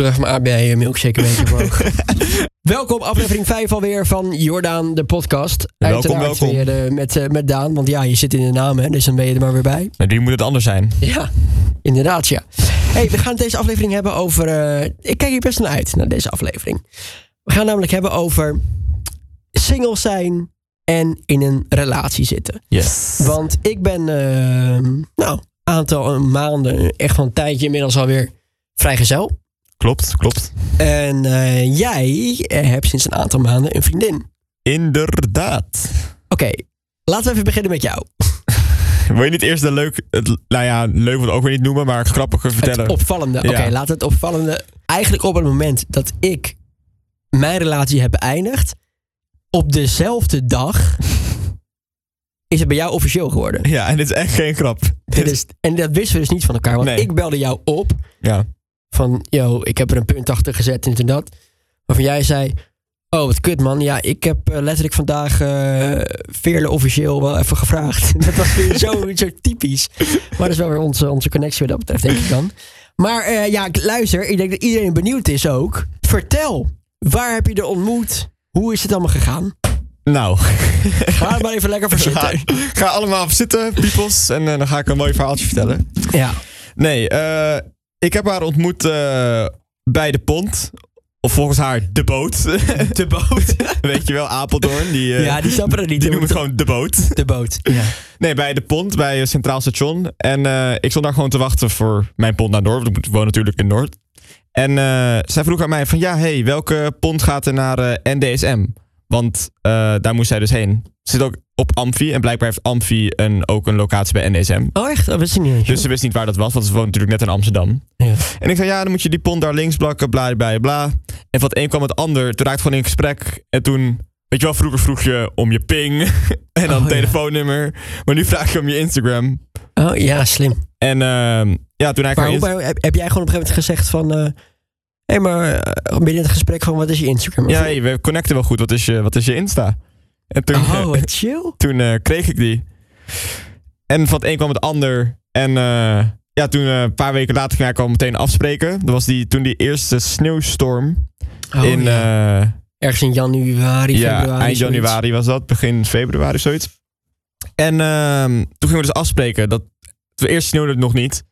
even mijn AB milkshake een beetje omhoog. welkom, aflevering 5 alweer van Jordaan, de podcast. Welkom, Uiteraard welkom. weer eh, met, eh, met Daan, want ja, je zit in de naam, hè, dus dan ben je er maar weer bij. Maar die moet het anders zijn. Ja, inderdaad, ja. hey, we gaan het deze aflevering hebben over... eh, ik kijk hier best naar uit, naar deze aflevering. We gaan namelijk hebben over single zijn en in een relatie zitten. Yes. Want ik ben, nou, aantal maanden, echt wel een tijdje inmiddels alweer vrijgezel. Klopt, klopt. En eh, jij eh, hebt sinds een aantal maanden een vriendin. Inderdaad. Oké, laten we even beginnen met jou. Wil je niet eerst de leuk, het, nou ja, leuk wat ook weer niet noemen, maar grappige vertellen? Het opvallende. Oké, we het opvallende. Eigenlijk op het moment dat ik mijn relatie heb beëindigd, op dezelfde dag is het bij jou officieel geworden. Ja, en dit is echt geen grap. Dit is, en dat wisten we dus niet van elkaar. Want Nee. ik belde jou op Ja. Van, yo, ik heb er een punt achter gezet en dit en dat. Waarvan jij zei, oh wat kut man. Ja, ik heb eh, letterlijk vandaag eh Veerle officieel wel even gevraagd. dat was weer zo, zo typisch. Maar dat is wel weer onze, onze connectie wat dat betreft, denk ik dan. Maar eh, ja, luister, ik denk dat iedereen benieuwd is ook. Vertel, waar heb je er ontmoet? Hoe is het allemaal gegaan? Nou, Ga er maar even lekker voor zitten. ga allemaal even zitten, peoples. En dan ga ik een mooi verhaaltje vertellen. Ja. Nee, eh, ik heb haar ontmoet eh, bij de pont. Of volgens haar de boot. De boot. Weet je wel, Apeldoorn. Die, eh, ja, die snappen het niet. die noemen het gewoon de boot. De boot. Ja. Nee, bij de pont, bij Centraal Station. En eh, ik stond daar gewoon te wachten voor mijn pont naar Noord. Want ik woon natuurlijk in Noord. En zij vroeg aan mij van, ja, hey, welke pont gaat er naar NDSM? Want eh, daar moest zij dus heen. Ze zit ook op Amfi. En blijkbaar heeft Amfi een, ook een locatie bij NDSM. Oh echt? Dat wist ik niet. Dus ze wist niet waar dat was, want ze woont natuurlijk net in Amsterdam. Ja. En ik zei, ja, dan moet je die pont daar links plakken, bla, bla, bla. En van het een kwam het ander. Toen raakte gewoon in gesprek. En toen, weet je wel, vroeger vroeg je om je ping. en dan Oh, ja. telefoonnummer. Maar nu vraag je om je Instagram. Oh ja, slim. En ehm, ja, toen Maar hij hoe, heb, heb jij gewoon op een gegeven moment gezegd van... eh hé, maar eh, binnen het gesprek van wat is je Instagram? Ja, hey, we connecten wel goed. Wat is je, wat is je Insta? En toen, Oh, wat chill. toen eh, kreeg ik die. En van het een kwam het ander. En eh, ja, toen eh, een paar weken later ging ik al meteen afspreken. Dat was die, toen die eerste sneeuwstorm. Oh, in ja. eh, Ergens in januari, ja, februari. eind zoiets. januari was dat. Begin februari zoiets. En ehm, toen gingen we dus afspreken. Dat, eerst sneeuwde het nog niet.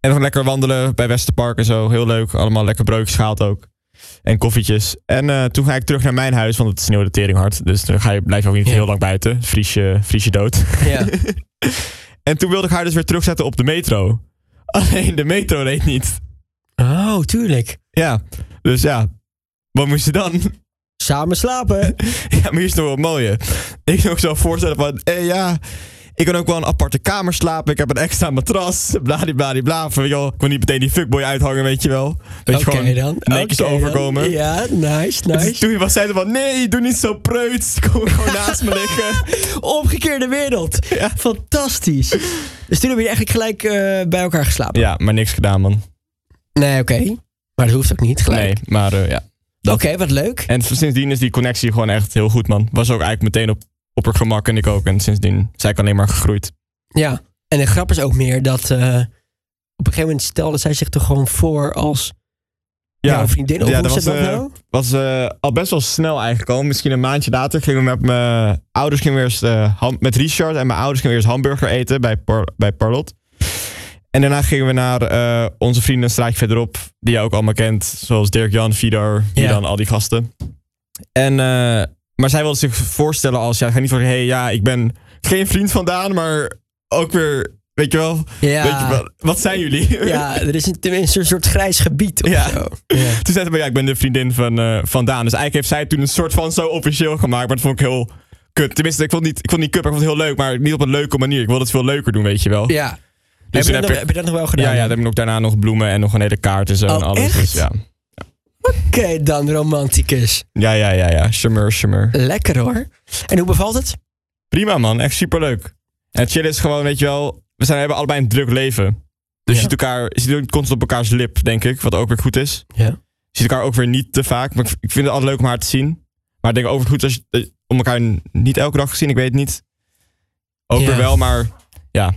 En nog lekker wandelen bij Westerpark en zo. Heel leuk. Allemaal lekker broodjes gehaald ook. En koffietjes. En eh, toen ga ik terug naar mijn huis, want het sneeuwde tering hard. Dus dan ga je, blijf je ook niet Ja. heel lang buiten. Vries je, vries je dood. Ja. En toen wilde ik haar dus weer terugzetten op de metro. Alleen de metro reed niet. Oh, tuurlijk. Ja, dus ja. Wat moest je dan? Samen slapen. Ja, maar hier is nog wel mooie. Ik kan ook zo voorstellen van, eh, ja, ik kan ook wel een aparte kamer slapen. Ik heb een extra matras. Bladibladibla. Van, joh, ik wil niet meteen die fuckboy uithangen, weet je wel. Weet je Oké gewoon dan. Oké dan. overkomen. Ja, nice, Dus nice. toen was zij van, nee, doe niet zo preuts. Kom gewoon naast me liggen. Omgekeerde wereld. Ja. Fantastisch. Dus toen heb je eigenlijk gelijk eh, bij elkaar geslapen. Ja, maar niks gedaan, man. Nee, oké. Maar dat hoeft ook niet gelijk. Nee, maar eh, ja. Oké, wat leuk. En sindsdien is die connectie gewoon echt heel goed, man. Was ook eigenlijk meteen op, op haar gemak en ik ook. En sindsdien is ik alleen maar gegroeid. Ja, en de grap is ook meer dat eh, op een gegeven moment stelde zij zich toch gewoon voor als jouw vriendin. Of ja, hoe dat was, dat eh, nou? was eh, al best wel snel eigenlijk al. Misschien een maandje later gingen we met mijn ouders gingen we eerst, eh, ham- met Richard en mijn ouders gingen we eerst hamburger eten bij, Par bij Parlot. En daarna gingen we naar eh, onze vrienden een straatje verderop, die je ook allemaal kent. Zoals Dirk Jan, Vidar, Ja. dan al die gasten. En, eh, maar zij wilde zich voorstellen als, ja, ga niet van, hé, hey, ja, ik ben geen vriend van Daan, maar ook weer, weet je wel, Ja, weet je wel, wat zijn jullie? ja, er is een, tenminste een soort grijs gebied of Ja. zo. Ja. Toen zei ze, maar ja, ik ben de vriendin van, eh, van Daan. Dus eigenlijk heeft zij toen een soort van zo officieel gemaakt. Maar dat vond ik heel kut. Tenminste, ik vond niet, ik vond niet kut, maar ik vond het heel leuk. Maar niet op een leuke manier. Ik wilde het veel leuker doen, weet je wel. ja. Dus heb, je dat nog, heb heb je dat nog wel gedaan? Ja, ja, dan heb ik ook daarna nog bloemen en nog een hele kaart en zo. Oh, en alles. echt? Dus ja. Oké, dan romanticus. ja, ja, ja, ja. Charmeur, charmeur. Lekker hoor. En hoe bevalt het? Prima, man. Echt superleuk. En het chill is gewoon, weet je wel... We zijn, hebben allebei een druk leven. Dus Ja. je ziet elkaar... Je ook constant op elkaars lip, denk ik. Wat ook weer goed is. Ja. Je ziet elkaar ook weer niet te vaak. Maar ik- vind het altijd leuk om haar te zien. Maar ik denk ook goed als je, eh, om elkaar niet elke dag te zien. Ik weet het niet. Ook Ja. weer wel, maar ja.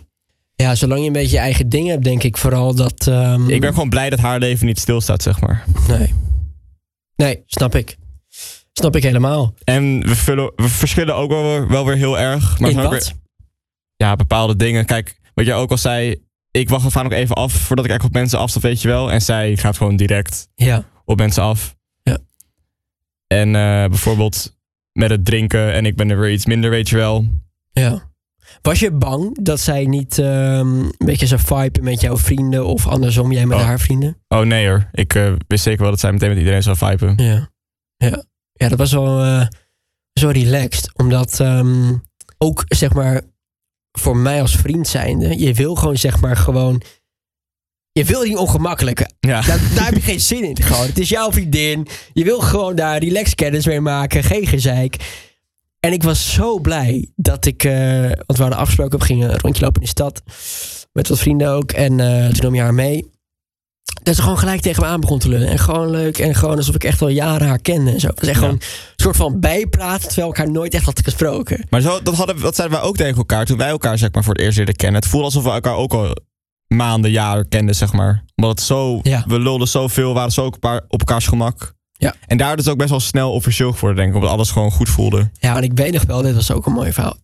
Ja, zolang je een beetje je eigen ding hebt, denk ik vooral dat... ehm, Ik ben gewoon blij dat haar leven niet stilstaat, zeg maar. Nee. Nee, snap ik. Snap ik helemaal. En we, vullen, we verschillen ook wel, weer- wel weer heel erg. Maar In wat? weer- ja, bepaalde dingen. Kijk, wat jij ook al zei. Ik wacht vaak nog even af voordat ik echt op mensen afstap, weet je wel. En zij gaat gewoon direct Ja. op mensen af. Ja. En eh, bijvoorbeeld met het drinken en ik ben er weer iets minder, weet je wel. Ja. Was je bang dat zij niet ehm, een beetje zou viben met jouw vrienden of andersom, jij met Oh. haar vrienden? Oh nee hoor, ik eh, wist zeker wel dat zij meteen met iedereen zou viben. Ja. Ja, ja dat was wel eh, zo relaxed. Omdat ehm, ook, zeg maar, voor mij als vriend zijnde, je wil gewoon, zeg maar, gewoon... Je wil die ongemakkelijke. Ja. Daar, daar heb je geen zin in. Gewoon. Het is jouw vriendin. Je wil gewoon daar relaxed kennis mee maken. Geen gezeik. En ik was zo blij dat ik... eh, want we hadden afgesproken, we gingen een rondje lopen in de stad. Met wat vrienden ook. En eh, toen nam je haar mee. Dat ze gewoon gelijk tegen me aan begon te lullen. En gewoon leuk. En gewoon alsof ik echt al jaren haar kende. En zo. Het was echt Ja. gewoon een soort van bijpraten. Terwijl ik haar nooit echt had gesproken. Maar zo, dat, hadden, dat zeiden wij ook tegen elkaar toen wij elkaar zeg maar, voor het eerst leren kennen. Het voelde alsof we elkaar ook al maanden, jaren kenden, zeg maar. Omdat het zo, Ja. we lulden zoveel, waren zo op, elkaar, op elkaars gemak. Ja. En daar is het ook best wel snel officieel geworden, denk ik. Omdat alles gewoon goed voelde. Ja, en ik weet nog wel, dit was ook een mooi verhaal.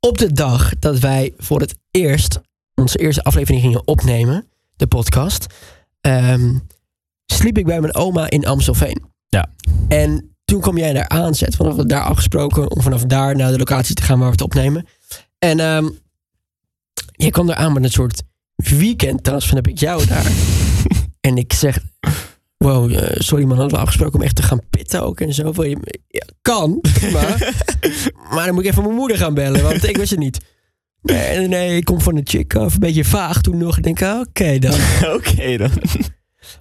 Op de dag dat wij voor het eerst onze eerste aflevering gingen opnemen, de podcast, ehm, sliep ik bij mijn oma in Amstelveen. Ja. En toen kwam jij daar aanzet, vanaf we daar afgesproken om vanaf daar naar de locatie te gaan waar we het opnemen. En ehm je kwam daar aan met een soort weekendtas van heb ik jou daar. en ik zeg, wow, eh, sorry man, hadden we afgesproken om echt te gaan pitten ook en zo. Ja, kan, maar, maar dan moet ik even mijn moeder gaan bellen, want ik wist het niet. Nee, nee, ik kom van de chick af, een beetje vaag toen nog. Ik denk, ah, oké dan. Oké dan.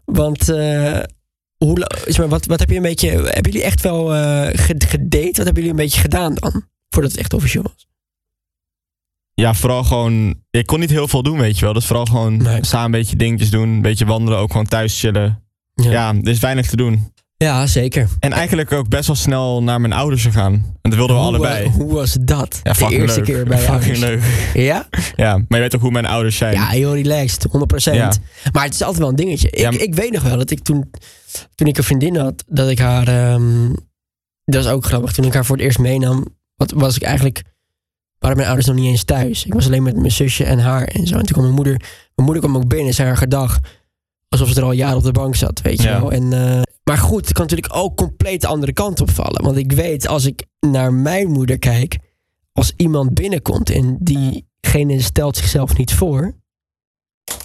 Want, eh, hoe, maar, wat, wat heb je een beetje, hebben jullie echt wel ge- gedate? Wat hebben jullie een beetje gedaan dan? Voordat het echt officieel was. Ja, vooral gewoon... Ik kon niet heel veel doen, weet je wel. Dus vooral gewoon Nee. samen een beetje dingetjes doen. Een beetje wandelen, ook gewoon thuis chillen. Ja. Ja, er is weinig te doen. Ja, zeker. En eigenlijk ook best wel snel naar mijn ouders gegaan. En dat wilden we Hoe, allebei. hoe was dat? Ja, de eerste leuk. keer bij je Fucking leuk. Ja? Ja, maar je weet ook hoe mijn ouders zijn. Ja, heel relaxed, 100%. Ja. Maar het is altijd wel een dingetje. Ik, Ja, maar- ik weet nog wel dat ik toen, toen ik een vriendin had, dat ik haar. ehm, dat was ook grappig. Toen ik haar voor het eerst meenam, wat, was ik eigenlijk. waren mijn ouders nog niet eens thuis. Ik was alleen met mijn zusje en haar en zo. En toen kwam mijn moeder. Mijn moeder kwam ook binnen en zei haar gedag. Alsof ze er al jaren op de bank zat, weet je Ja. wel. En, eh, maar goed, het kan natuurlijk ook compleet de andere kant opvallen. Want ik weet, als ik naar mijn moeder kijk, als iemand binnenkomt en diegene stelt zichzelf niet voor,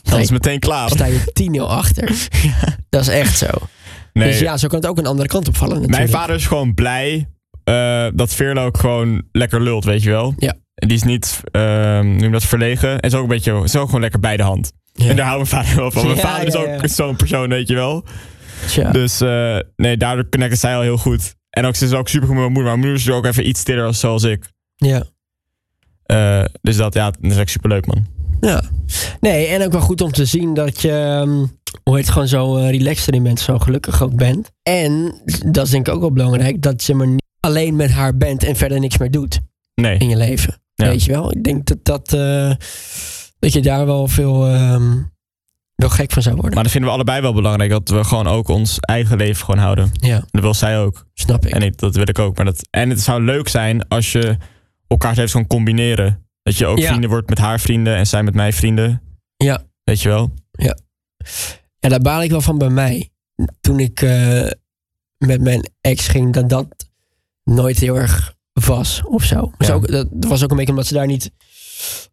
Dat is meteen klaar. sta je 10-0 achter. Dat is echt zo. Nee, Dus ja, zo kan het ook een andere kant opvallen natuurlijk. mijn vader is gewoon blij eh, dat Veerle ook gewoon lekker lult, weet je wel. Ja. En die is niet, ehm noem dat, verlegen. En is ook een beetje, is ook gewoon lekker bij de hand. En daar houdt mijn vader wel van. Mijn vader is ook zo'n persoon, weet je wel. Tja. Dus eh, nee, daardoor connecten zij al heel goed. En ook, ze is ook super goed met mijn moeder. Maar mijn moeder is ook even iets stiller als zoals ik. ja. Eh, dus dat, ja, dat is echt super leuk, man. ja. Nee, en ook wel goed om te zien dat je, ehm, hoe heet het, gewoon zo eh, relaxed erin bent, zo gelukkig ook bent. En, dat is denk ik ook wel belangrijk, dat je maar niet alleen met haar bent en verder niks meer doet Nee. in je leven. Ja. Weet je wel? Ik denk dat, dat, dat je daar wel veel, wel gek van zou worden. Maar dat vinden we allebei wel belangrijk. Dat we gewoon ook ons eigen leven gewoon houden. ja, Dat wil zij ook. snap ik. En ik, dat wil ik ook. Maar dat, en het zou leuk zijn als je elkaars levens kan combineren. Dat je ook Ja. vrienden wordt met haar vrienden en zij met mijn vrienden. Ja. Weet je wel? Ja, daar baal ik wel van bij mij. Toen ik eh, met mijn ex ging, dat dat nooit heel erg was of zo. Dus Ja. ook, dat was ook een beetje omdat ze daar niet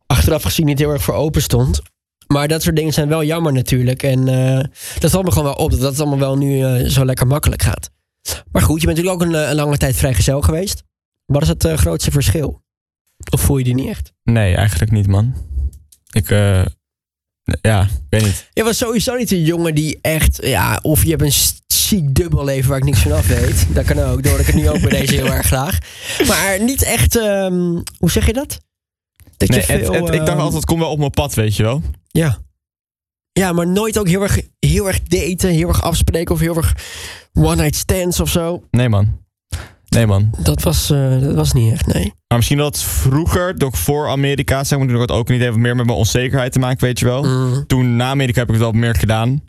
achteraf gezien niet heel erg voor open stond. Maar dat soort dingen zijn wel jammer natuurlijk. En eh, dat valt me gewoon wel op dat dat allemaal wel nu eh, zo lekker makkelijk gaat. Maar goed, je bent natuurlijk ook een, eh, een lange tijd vrijgezel geweest. Wat is het grootste verschil? Of voel je die niet echt? Nee, eigenlijk niet, man. Ik, ja, ik weet niet. Je was sowieso niet een jongen die echt, ja, of je hebt een ziek dubbelleven waar ik niks van af weet. Dat kan ook, door ik het nu ook bij deze heel erg graag. Maar niet echt, ehm, hoe zeg je dat? Dat Nee, je het, veel, het- ik dacht ehm, altijd, het komt wel op mijn pad, weet je wel. Ja. Ja, maar nooit ook heel erg, heel erg daten, heel erg afspreken of heel erg one night stands of zo. Nee, man. Nee, man. Dat was, eh, dat was niet echt, nee. Maar misschien dat vroeger, toch voor Amerika, zeg maar, toen had ook niet even meer met mijn onzekerheid te maken, weet je wel. Mm, Toen na Amerika heb ik het wel meer gedaan.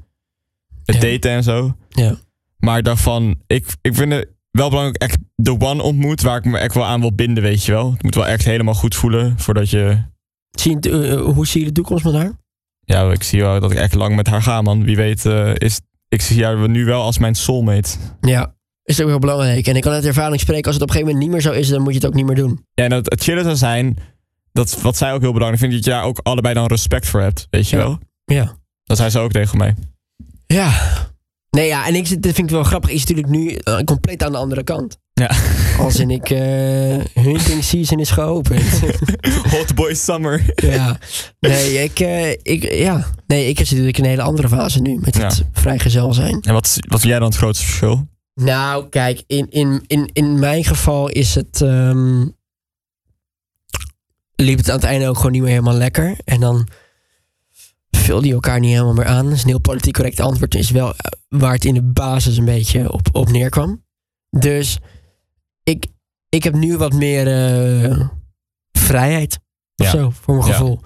Het Ja. daten en zo. ja. Maar daarvan, ik, ik vind het wel belangrijk echt de one ontmoet waar ik me echt wel aan wil binden, weet je wel. Het moet wel echt helemaal goed voelen voordat je... Zie je, eh, hoe zie je de toekomst met haar? Ja, ik zie wel dat ik echt lang met haar ga, man. Wie weet eh, is... Ik zie haar nu wel als mijn soulmate. Ja. Is ook heel belangrijk. En ik kan uit ervaring spreken, als het op een gegeven moment niet meer zo is, dan moet je het ook niet meer doen. Ja, en het, het chillen zou zijn, dat, wat zij ook heel belangrijk vindt, dat je daar ook allebei dan respect voor hebt, weet je Ja. wel. Ja. Dat zei ze ook tegen mij. Ja. Nee, ja, en ik, zit- dat vind ik wel grappig. Is natuurlijk nu eh, compleet aan de andere kant. Ja. Als in ik, eh hunting season is geopend. Hot boy summer. ja. Nee, ik, eh, ik, ja. nee, ik zit natuurlijk in een hele andere fase nu met het vrijgezel zijn. En wat, wat vind jij dan het grootste verschil? Nou, kijk, in, in, in, in mijn geval is het. ehm, liep het aan het einde ook gewoon niet meer helemaal lekker. En dan vulde je elkaar niet helemaal meer aan. Is een heel politiek correct antwoord. Is wel eh, waar het in de basis een beetje op, op neerkwam. Dus ik, ik heb nu wat meer eh, vrijheid. Of Ja. zo, voor mijn Ja. gevoel.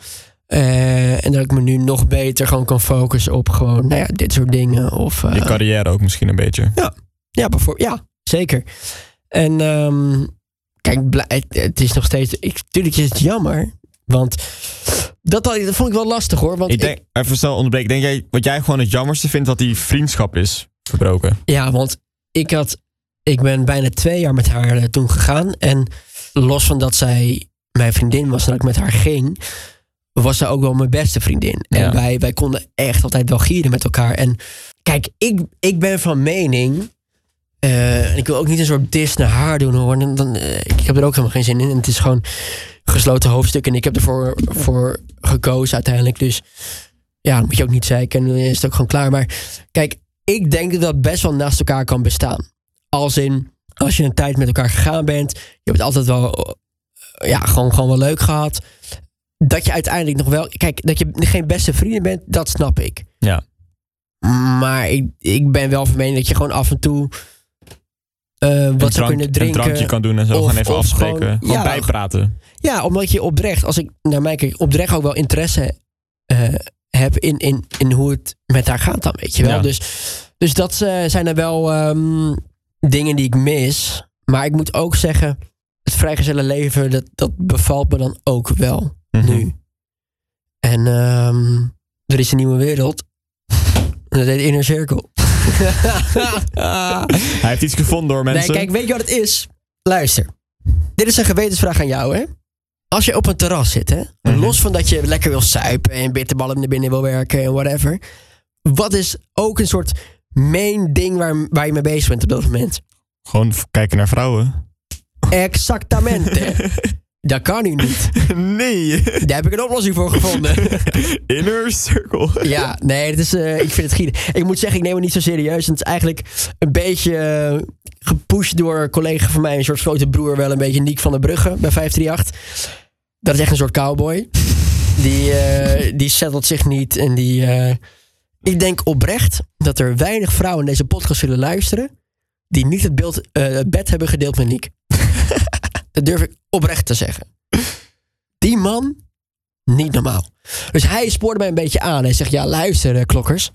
Eh, en dat ik me nu nog beter gewoon kan focussen op gewoon, nou ja, dit soort dingen. Of, Je carrière ook misschien een beetje. ja, bijvoorbeeld, ja, zeker. En ehm, kijk, het is nog steeds. Ik, tuurlijk is het jammer. Want dat, dat vond ik wel lastig hoor. Want Ik denk, even snel onderbreken. Denk jij, wat jij gewoon het jammerste vindt, dat die vriendschap is verbroken? ja, want ik had. Ik ben bijna twee jaar met haar eh, toen gegaan. En los van dat zij mijn vriendin was en dat ik met haar ging, was zij ook wel mijn beste vriendin. En wij, wij konden echt altijd wel gieren met elkaar. En kijk, ik, ik ben van mening. eh, en ik wil ook niet een soort dis naar haar doen hoor. Dan, dan, eh, ik heb er ook helemaal geen zin in. En het is gewoon gesloten hoofdstuk. En ik heb ervoor voor gekozen uiteindelijk. Dus ja, moet je ook niet zeiken. En dan is het ook gewoon klaar. Maar kijk, ik denk dat dat best wel naast elkaar kan bestaan. Als in, als je een tijd met elkaar gegaan bent. Je hebt het altijd wel, ja, gewoon, gewoon wel leuk gehad. Dat je uiteindelijk nog wel... Kijk, dat je geen beste vrienden bent, dat snap ik. Ja. Maar ik, ik ben wel van mening dat je gewoon af en toe... eh, wat drank- kunnen drinken. Een drankje kan doen en zo. Of- gaan even afspreken. gewoon- Gewoon, ja. bijpraten. Ja, omdat je oprecht, als ik naar mij kijk, oprecht ook wel interesse eh, heb in, in, in hoe het met haar gaat dan, weet je wel. Ja. Dus, dus dat eh, zijn er wel ehm, dingen die ik mis. Maar ik moet ook zeggen, het vrijgezelle leven, dat, dat bevalt me dan ook wel Mhm. nu. En ehm, er is een nieuwe wereld. En dat heet Inner Circle. Hij heeft iets gevonden hoor, mensen. Nee, kijk, weet je wat het is? Luister. Dit is een gewetensvraag aan jou, hè? Als je op een terras zit, hè? Mhm. Los van dat je lekker wil suipen en bitterballen naar binnen wil werken en whatever. Wat is ook een soort main ding waar, waar je mee bezig bent op dat moment? Gewoon kijken naar vrouwen. Exactamente. dat kan nu niet. nee. Daar heb ik een oplossing voor gevonden. Inner circle. Ja, nee, het is, eh, ik vind het gieren. Ik moet zeggen, ik neem het niet zo serieus. En het is eigenlijk een beetje eh, gepusht door een collega van mij. Een soort grote broer, wel een beetje Niek van der Brugge bij 538. Dat is echt een soort cowboy. Die, eh, die settelt zich niet. En die... ik denk oprecht dat er weinig vrouwen in deze podcast zullen luisteren... die niet het, beeld, het bed hebben gedeeld met Niek. dat durf ik oprecht te zeggen. Die man, niet normaal. Dus hij spoorde mij een beetje aan. Hij zegt, ja luister eh, klokkers,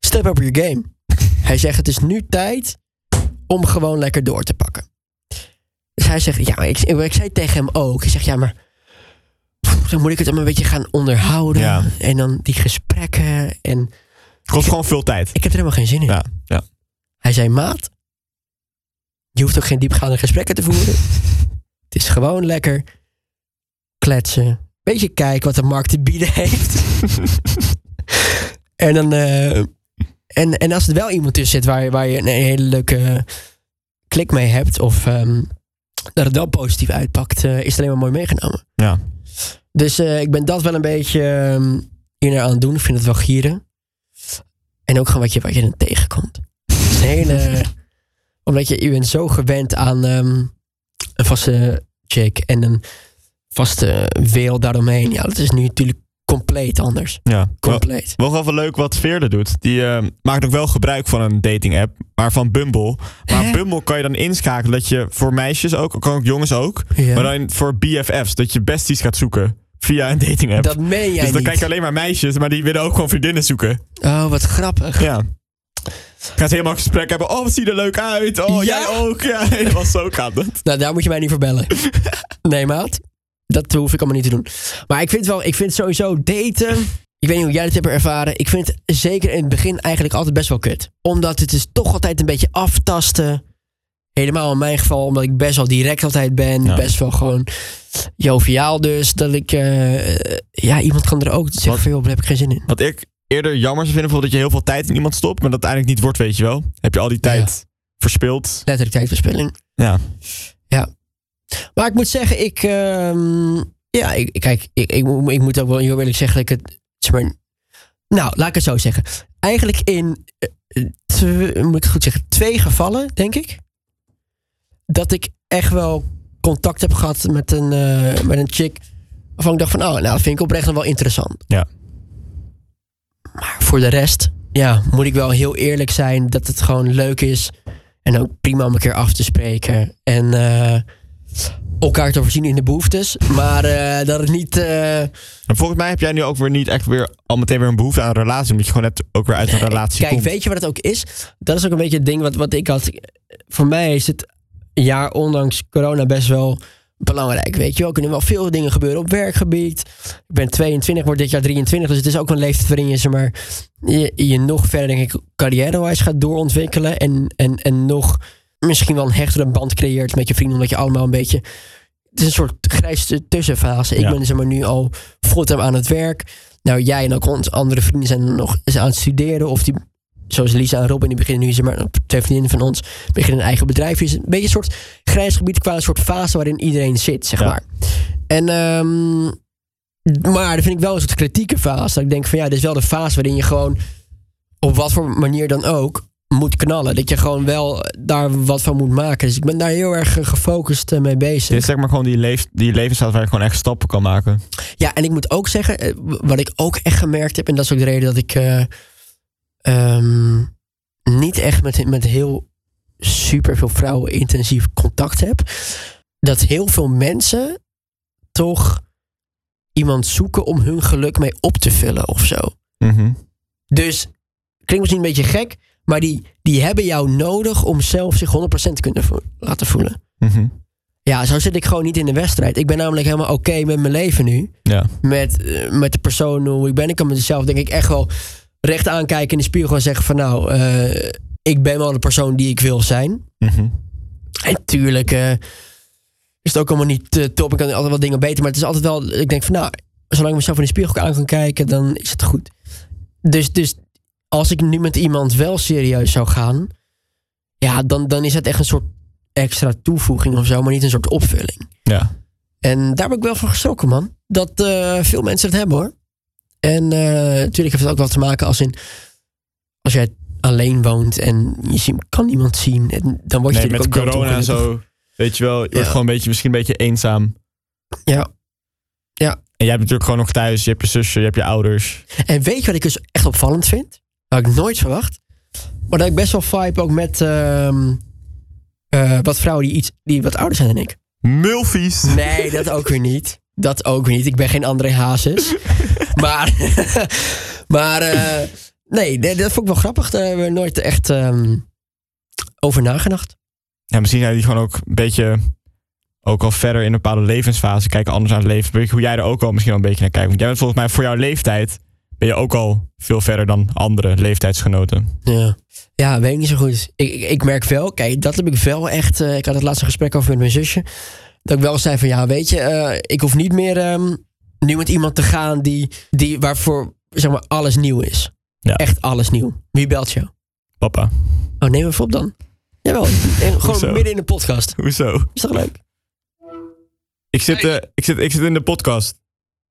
step up your game. hij zegt, het is nu tijd om gewoon lekker door te pakken. Dus hij zegt, ja, ik, ik zei tegen hem ook. Ik zeg, ja, maar dan moet ik het allemaal een beetje gaan onderhouden. Ja. En dan die gesprekken. En Kost gewoon veel tijd. ik heb er helemaal geen zin in. Ja, ja. Hij zei, maat, je hoeft ook geen diepgaande gesprekken te voeren. het is gewoon lekker kletsen. Beetje kijken wat de markt te bieden heeft. en, dan, eh, en, en als er wel iemand tussen zit waar, je- waar je een hele leuke klik mee hebt... of ehm, dat het wel positief uitpakt, eh, is het alleen maar mooi meegenomen. Ja. Dus eh, ik ben dat wel een beetje ehm, hier aan het doen. Ik vind het wel gieren. En ook gewoon wat je, wat je dan tegenkomt. Het is een hele... Omdat je, je bent zo gewend aan ehm, een vaste chick en een vaste wereld daaromheen. Ja, dat is nu natuurlijk compleet anders. Ja. Compleet. wel wel wel leuk wat Veerle doet. Die eh, maakt ook wel gebruik van een dating app, maar van Bumble. Maar? Bumble kan je dan inschakelen dat je voor meisjes ook, kan ook jongens ook, Ja. maar dan voor BFF's, dat je besties gaat zoeken via een dating app. Dat meen jij dus dan niet. kijk je alleen maar meisjes, maar die willen ook gewoon vriendinnen zoeken. Oh, wat grappig. Ja. Gaan ze helemaal gesprek hebben. Oh, wat zie je er leuk uit. Oh, Ja? jij ook. Ja, helemaal zo gaat het. Nou, daar moet je mij niet voor bellen. nee, maat. Dat hoef ik allemaal niet te doen. Maar ik vind wel, ik vind sowieso daten. Ik weet niet hoe jij het hebt ervaren. Ik vind het zeker in het begin eigenlijk altijd best wel kut. Omdat het is toch altijd een beetje aftasten. Helemaal in mijn geval, omdat ik best wel direct altijd ben. Ja. Best wel gewoon joviaal dus. Dat ik, eh, ja, iemand kan er ook zeggen van, joh, daar heb ik geen zin in. Wat ik eerder jammer zou vinden, bijvoorbeeld dat je heel veel tijd in iemand stopt, maar dat het eigenlijk niet wordt, weet je wel. Heb je al die tijd verspild. Letterlijk tijdverspilling. Ja. Maar ik moet zeggen, ik. ehm, ja, ik, kijk, ik, ik, moet- ik moet ook wel heel eerlijk zeggen dat ik het. zeg maar, nou, laat ik het zo zeggen. Eigenlijk in. eh, tw- moet ik goed zeggen? Twee gevallen, denk ik. Dat ik echt wel contact heb gehad met een, eh, met een chick. Waarvan ik dacht van, oh, nou, dat vind ik oprecht nog wel interessant. Ja. Maar voor de rest, ja, moet ik wel heel eerlijk zijn dat het gewoon leuk is. En ook prima om een keer af te spreken. En eh, elkaar te voorzien in de behoeftes. Maar eh, dat het niet. En volgens mij heb jij nu ook weer niet echt weer al meteen weer een behoefte aan een relatie, omdat je gewoon net ook weer uit een relatie Kijk, komt. weet je wat het ook is? Dat is ook een beetje het ding wat, wat ik had. Voor mij is het jaar ondanks corona best wel belangrijk. Weet je wel, er kunnen wel veel dingen gebeuren op werkgebied. Ik ben 22, word dit jaar 23. Dus het is ook een leeftijd waarin je, zeg maar, je, je nog verder, denk ik, carrière-wise gaat doorontwikkelen. En, en, en nog misschien wel een hechtere band creëert met je vrienden. Omdat je allemaal een beetje... Het is een soort grijze tussenfase. Ik Ja. ben zeg maar nu al fulltime aan het werk. Nou, jij en ook onze andere vrienden zijn nog eens aan het studeren. Of die, zoals Lisa en Robin, die beginnen nu, zeg maar, twee vriendinnen van ons, beginnen een eigen bedrijf. Is een beetje een soort grijs gebied qua een soort fase waarin iedereen zit, zeg Ja. maar. En, ehm, maar dat vind ik wel een soort kritieke fase. Dat ik denk van ja, dit is wel de fase waarin je gewoon, op wat voor manier dan ook, moet knallen. Dat je gewoon wel daar wat van moet maken. Dus ik ben daar heel erg gefocust eh, mee bezig. Dit is zeg maar gewoon die, leef, die levensstaat waar je gewoon echt stappen kan maken. Ja, en ik moet ook zeggen, eh, wat ik ook echt gemerkt heb, en dat is ook de reden dat ik eh, ehm, niet echt met, met heel super veel vrouwen intensief contact heb, dat heel veel mensen toch iemand zoeken om hun geluk mee op te vullen of zo. Mhm. Dus klinkt misschien een beetje gek, maar die, die hebben jou nodig om zelf zich 100% te kunnen vo- laten voelen. Mhm. Ja, zo zit ik gewoon niet in de wedstrijd. Ik ben namelijk helemaal oké met mijn leven nu Ja. met, eh, met de persoon hoe ik ben. Ik kan mezelf denk ik echt wel recht aankijken in de spiegel en zeggen van nou, eh, ik ben wel de persoon die ik wil zijn. Mhm. En natuurlijk eh, is het ook allemaal niet eh, top. Ik kan altijd wel dingen beter, maar het is altijd wel, ik denk van nou, zolang ik mezelf in de spiegel aan kan kijken, dan is het goed. Dus, dus als ik nu met iemand wel serieus zou gaan, ja, dan, dan is het echt een soort extra toevoeging of zo, maar niet een soort opvulling. Ja. En daar ben ik wel van geschrokken, man. Dat veel mensen het hebben, hoor. En eh, natuurlijk heeft het ook wel te maken als in... Als jij alleen woont en je kan niemand zien... En dan word je Nee, met ook corona en zo. Weet je wel, je wordt gewoon een beetje, misschien een beetje eenzaam. Ja. Ja. En jij hebt natuurlijk gewoon nog thuis, je hebt je zusje, je hebt je ouders. En weet je wat ik dus echt opvallend vind? Dat had ik nooit verwacht. Maar dat ik best wel vibe ook met... ehm, eh, wat vrouwen die, iets, die wat ouder zijn dan ik. Mulfies. Nee, dat ook weer niet. Dat ook weer niet. Ik ben geen André Hazes. maar, maar eh, nee, dat vond ik wel grappig. Daar hebben we nooit echt ehm, over nagedacht. Ja, misschien zijn die gewoon ook een beetje ook al verder in een bepaalde levensfase kijken anders naar het leven. Weet je hoe jij er ook al misschien wel een beetje naar kijkt. Want jij bent volgens mij voor jouw leeftijd ben je ook al veel verder dan andere leeftijdsgenoten. Ja, ja weet ik niet zo goed. Ik, ik, ik merk wel, kijk, dat heb ik wel echt... eh, ik had het laatste gesprek over met mijn zusje. Dat ik wel zei van, ja, weet je, eh, ik hoef niet meer ehm, nu met iemand te gaan die, die waarvoor, zeg maar, alles nieuw is. Ja. Echt alles nieuw. Wie belt jou? Papa. Oh, neem even op dan. Jawel, en gewoon Hoezo? midden in de podcast. Hoezo? Is toch leuk? Ik zit, Hey. eh, ik zit, ik zit in de podcast.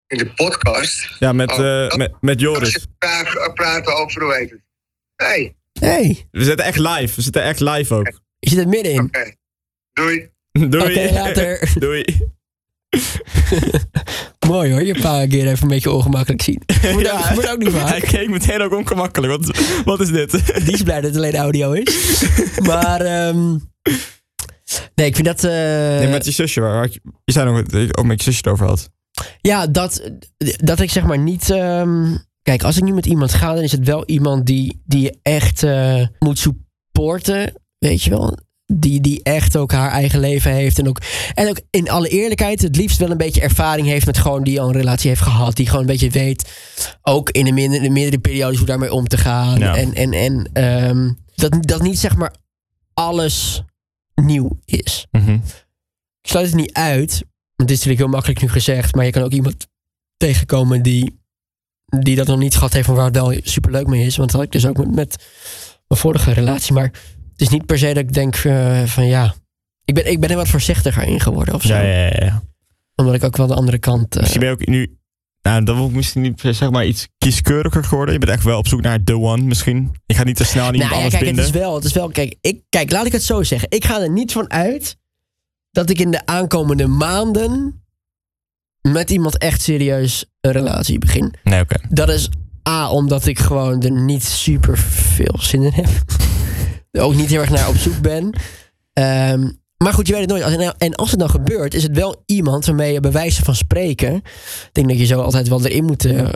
In de podcast? Ja, met, Oh, eh, dat- met, met Als Joris. praat, praten over hoe heet het? Hey, Hey, We zitten echt live. We zitten echt live ook. je zit er middenin. oké. Doei. Doei. Oké, later. Doei. Mooi hoor, je pa een keer even een beetje ongemakkelijk zien. Moet, Ja. ook, ook niet Hij vaak. keek meteen ook ongemakkelijk. Wat, wat is dit? Die is blij dat het alleen audio is. Maar, ehm, nee, ik vind dat... eh, nee, met je zusje. Waar, waar, je zei nog je ook met je zusje het over had. Ja, dat, dat ik zeg maar niet. ehm, kijk, als ik nu met iemand ga, dan is het wel iemand die, die je echt eh, moet supporten. Weet je wel? Die, die echt ook haar eigen leven heeft. En ook, en ook in alle eerlijkheid, het liefst wel een beetje ervaring heeft met gewoon die al een relatie heeft gehad. Die gewoon een beetje weet, ook in de, minder, de meerdere periodes, hoe daarmee om te gaan. Ja. En, en, en ehm, dat, dat niet zeg maar alles nieuw is. Mhm. Ik sluit het niet uit. Want het is natuurlijk heel makkelijk nu gezegd. Maar je kan ook iemand tegenkomen die, die dat nog niet gehad heeft. Maar waar het wel super leuk mee is. Want dat had ik dus ook met, met mijn vorige relatie. Maar het is niet per se dat ik denk eh, van ja. Ik ben, ik ben er wat voorzichtiger in geworden of zo. Ja, ja, ja, ja. Omdat ik ook wel de andere kant. eh, Misschien ben je ook nu... Nou, dan wil ik misschien niet zeg maar iets kieskeuriger geworden. Je bent echt wel op zoek naar the one misschien. Je gaat niet te snel aan iemand nou ja, anders kijk, het binden. is wel, het is wel, kijk, ik, kijk, laat ik het zo zeggen. Ik ga er niet van uit dat ik in de aankomende maanden met iemand echt serieus een relatie begin. Nee, oké. Dat is A, omdat ik gewoon er niet super veel zin in heb. Ook niet heel erg naar op zoek ben. Ehm, maar goed, je weet het nooit. Als- en- als het dan gebeurt, is het wel iemand waarmee je bij wijze van spreken. Ik denk dat je zo altijd wel erin moet, eh,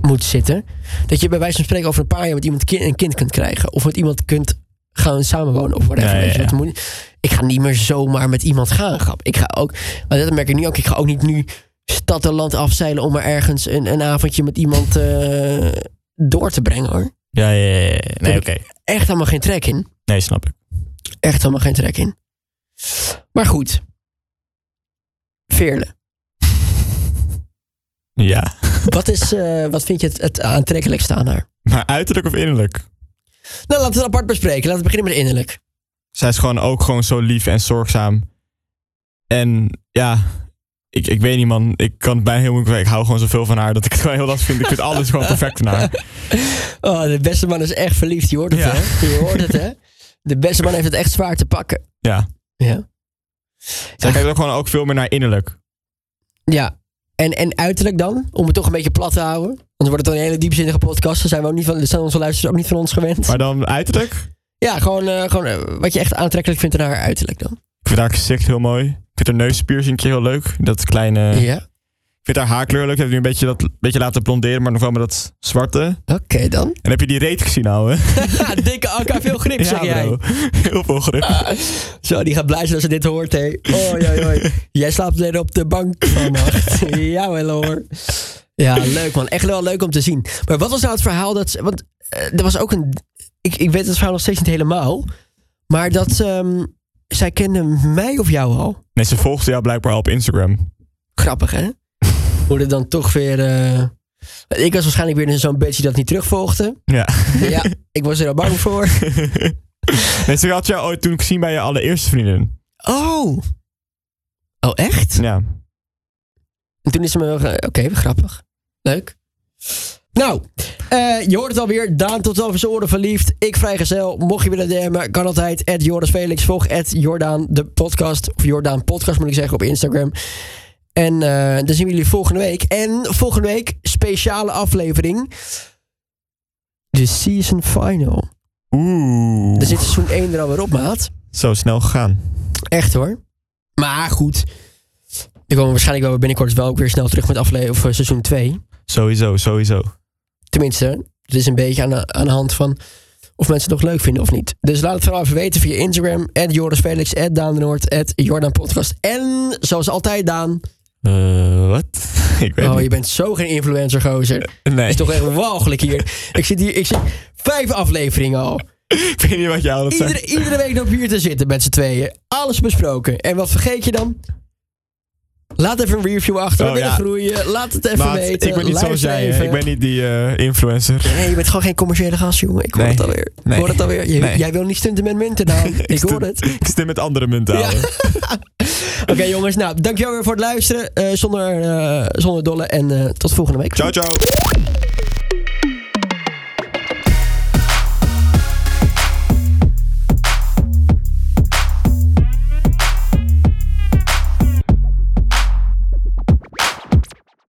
moet zitten. Dat je bij wijze van spreken over een paar jaar met iemand een kind kunt krijgen. Of met iemand kunt gaan samenwonen of whatever. Ja, moet- ik ga niet meer zomaar met iemand gaan. grap. Ik ga ook, maar dat merk ik nu ook. Ik ga ook niet nu stad en land afzeilen om er ergens een, een avondje met iemand eh, door te brengen hoor. Ja, ja, ja. Nee, oké. Echt helemaal geen trek in. Nee, snap ik. Echt helemaal geen trek in. Maar goed. Veerle. Ja. Wat, is, eh, wat vind je het, het aantrekkelijkste aan haar? Maar uiterlijk of innerlijk? Nou, laten we het apart bespreken. Laten we beginnen met innerlijk. Zij is gewoon ook gewoon zo lief en zorgzaam. En ja, ik, ik weet niet man. Ik kan het bijna heel moeilijk... Ik hou gewoon zoveel van haar dat ik het gewoon heel lastig vind. Ik vind alles gewoon perfect aan haar. Oh, de beste man is echt verliefd. Je hoort het, Ja. hè? Je hoort het, hè? De beste man heeft het echt zwaar te pakken. Ja. Ja. Zij kijkt ook gewoon ook veel meer naar innerlijk. Ja. En, en uiterlijk dan? Om het toch een beetje plat te houden? Anders wordt het dan een hele diepzinnige podcast. Dan zijn, we ook niet van, zijn onze luisteraars ook niet van ons gewend. Maar dan uiterlijk? Ja, gewoon, eh, gewoon eh, wat je echt aantrekkelijk vindt aan haar uiterlijk dan. Ik vind haar gezicht heel mooi. Ik vind haar neuspiercing heel leuk. Dat kleine... Ja. Ik vind haar haarkleur leuk. Ik heb nu een beetje, dat, beetje laten blonderen, maar nog wel met dat zwarte. Oké dan. En heb je die reet gezien nou, hè? Dikke akka, veel grip zeg jij. bro. Heel veel grip. Zo, die gaat blij zijn als ze dit hoort, hé. Oei. Jij slaapt weer op de bank vannacht. ja, wel hoor. Ja, leuk man. Echt wel leuk om te zien. Maar wat was nou het verhaal dat... ze- Want eh, er was ook een... Ik, ik weet het verhaal nog steeds niet helemaal. Maar dat... ehm, zij kende mij of jou al. Nee, ze volgde jou blijkbaar al op Instagram. Grappig, hè? Hoe het dan toch weer... eh, Ik was waarschijnlijk weer zo'n beetje dat niet terugvolgde. Ja. Ja, ik was er al bang voor. nee, ze had jou ooit toen gezien bij je allereerste vriendin. Oh. Oh, echt? Ja. En toen is ze me... ge- Oké, grappig. Leuk. Nou, eh, je hoort het alweer. Daan tot over zijn oren verliefd. Ik vrijgezel. Mocht je willen DM'en, kan altijd. At Joris Felix. Volg at Jordaan de podcast. Of Jordaan podcast moet ik zeggen op Instagram. En eh, dan zien we jullie volgende week. En volgende week speciale aflevering. De season final. Oeh. Er zit seizoen 1 er alweer op, maat. Zo snel gegaan. Echt hoor. Maar goed. We komen waarschijnlijk wel binnenkort wel ook weer snel terug met aflevering of eh, seizoen 2. Sowieso, sowieso. Tenminste, het is een beetje aan de, aan de hand van of mensen het nog leuk vinden of niet. Dus laat het vooral even weten via Instagram. At Joris Felix, at Daan de Noord, at Jordan Podcast. En zoals altijd, Daan. Eh, wat? ik weet Oh, je bent zo geen influencer, gozer. Nee, is toch echt walgelijk hier. Ik zit hier, ik zit vijf afleveringen al. ik weet niet wat jou dat Iedere, zegt. iedere week nog hier te zitten met z'n tweeën. Alles besproken. En wat vergeet je dan? Laat even een review achter. Oh, We willen ja. groeien. Laat het even Maat, weten. ik ben niet zoals jij. even. Ik ben niet die eh, influencer. Nee, je bent gewoon geen commerciële gast, jongen. Ik hoor Nee. het alweer. Ik hoor het alweer. Nee. Jij wil niet stunten met munten, dan. ik hoor het. Ik stem met andere munten Ja. houden. Oké, jongens. Nou, dankjewel weer voor het luisteren. eh, zonder, eh, zonder dolle. En tot volgende week. Ciao, ciao.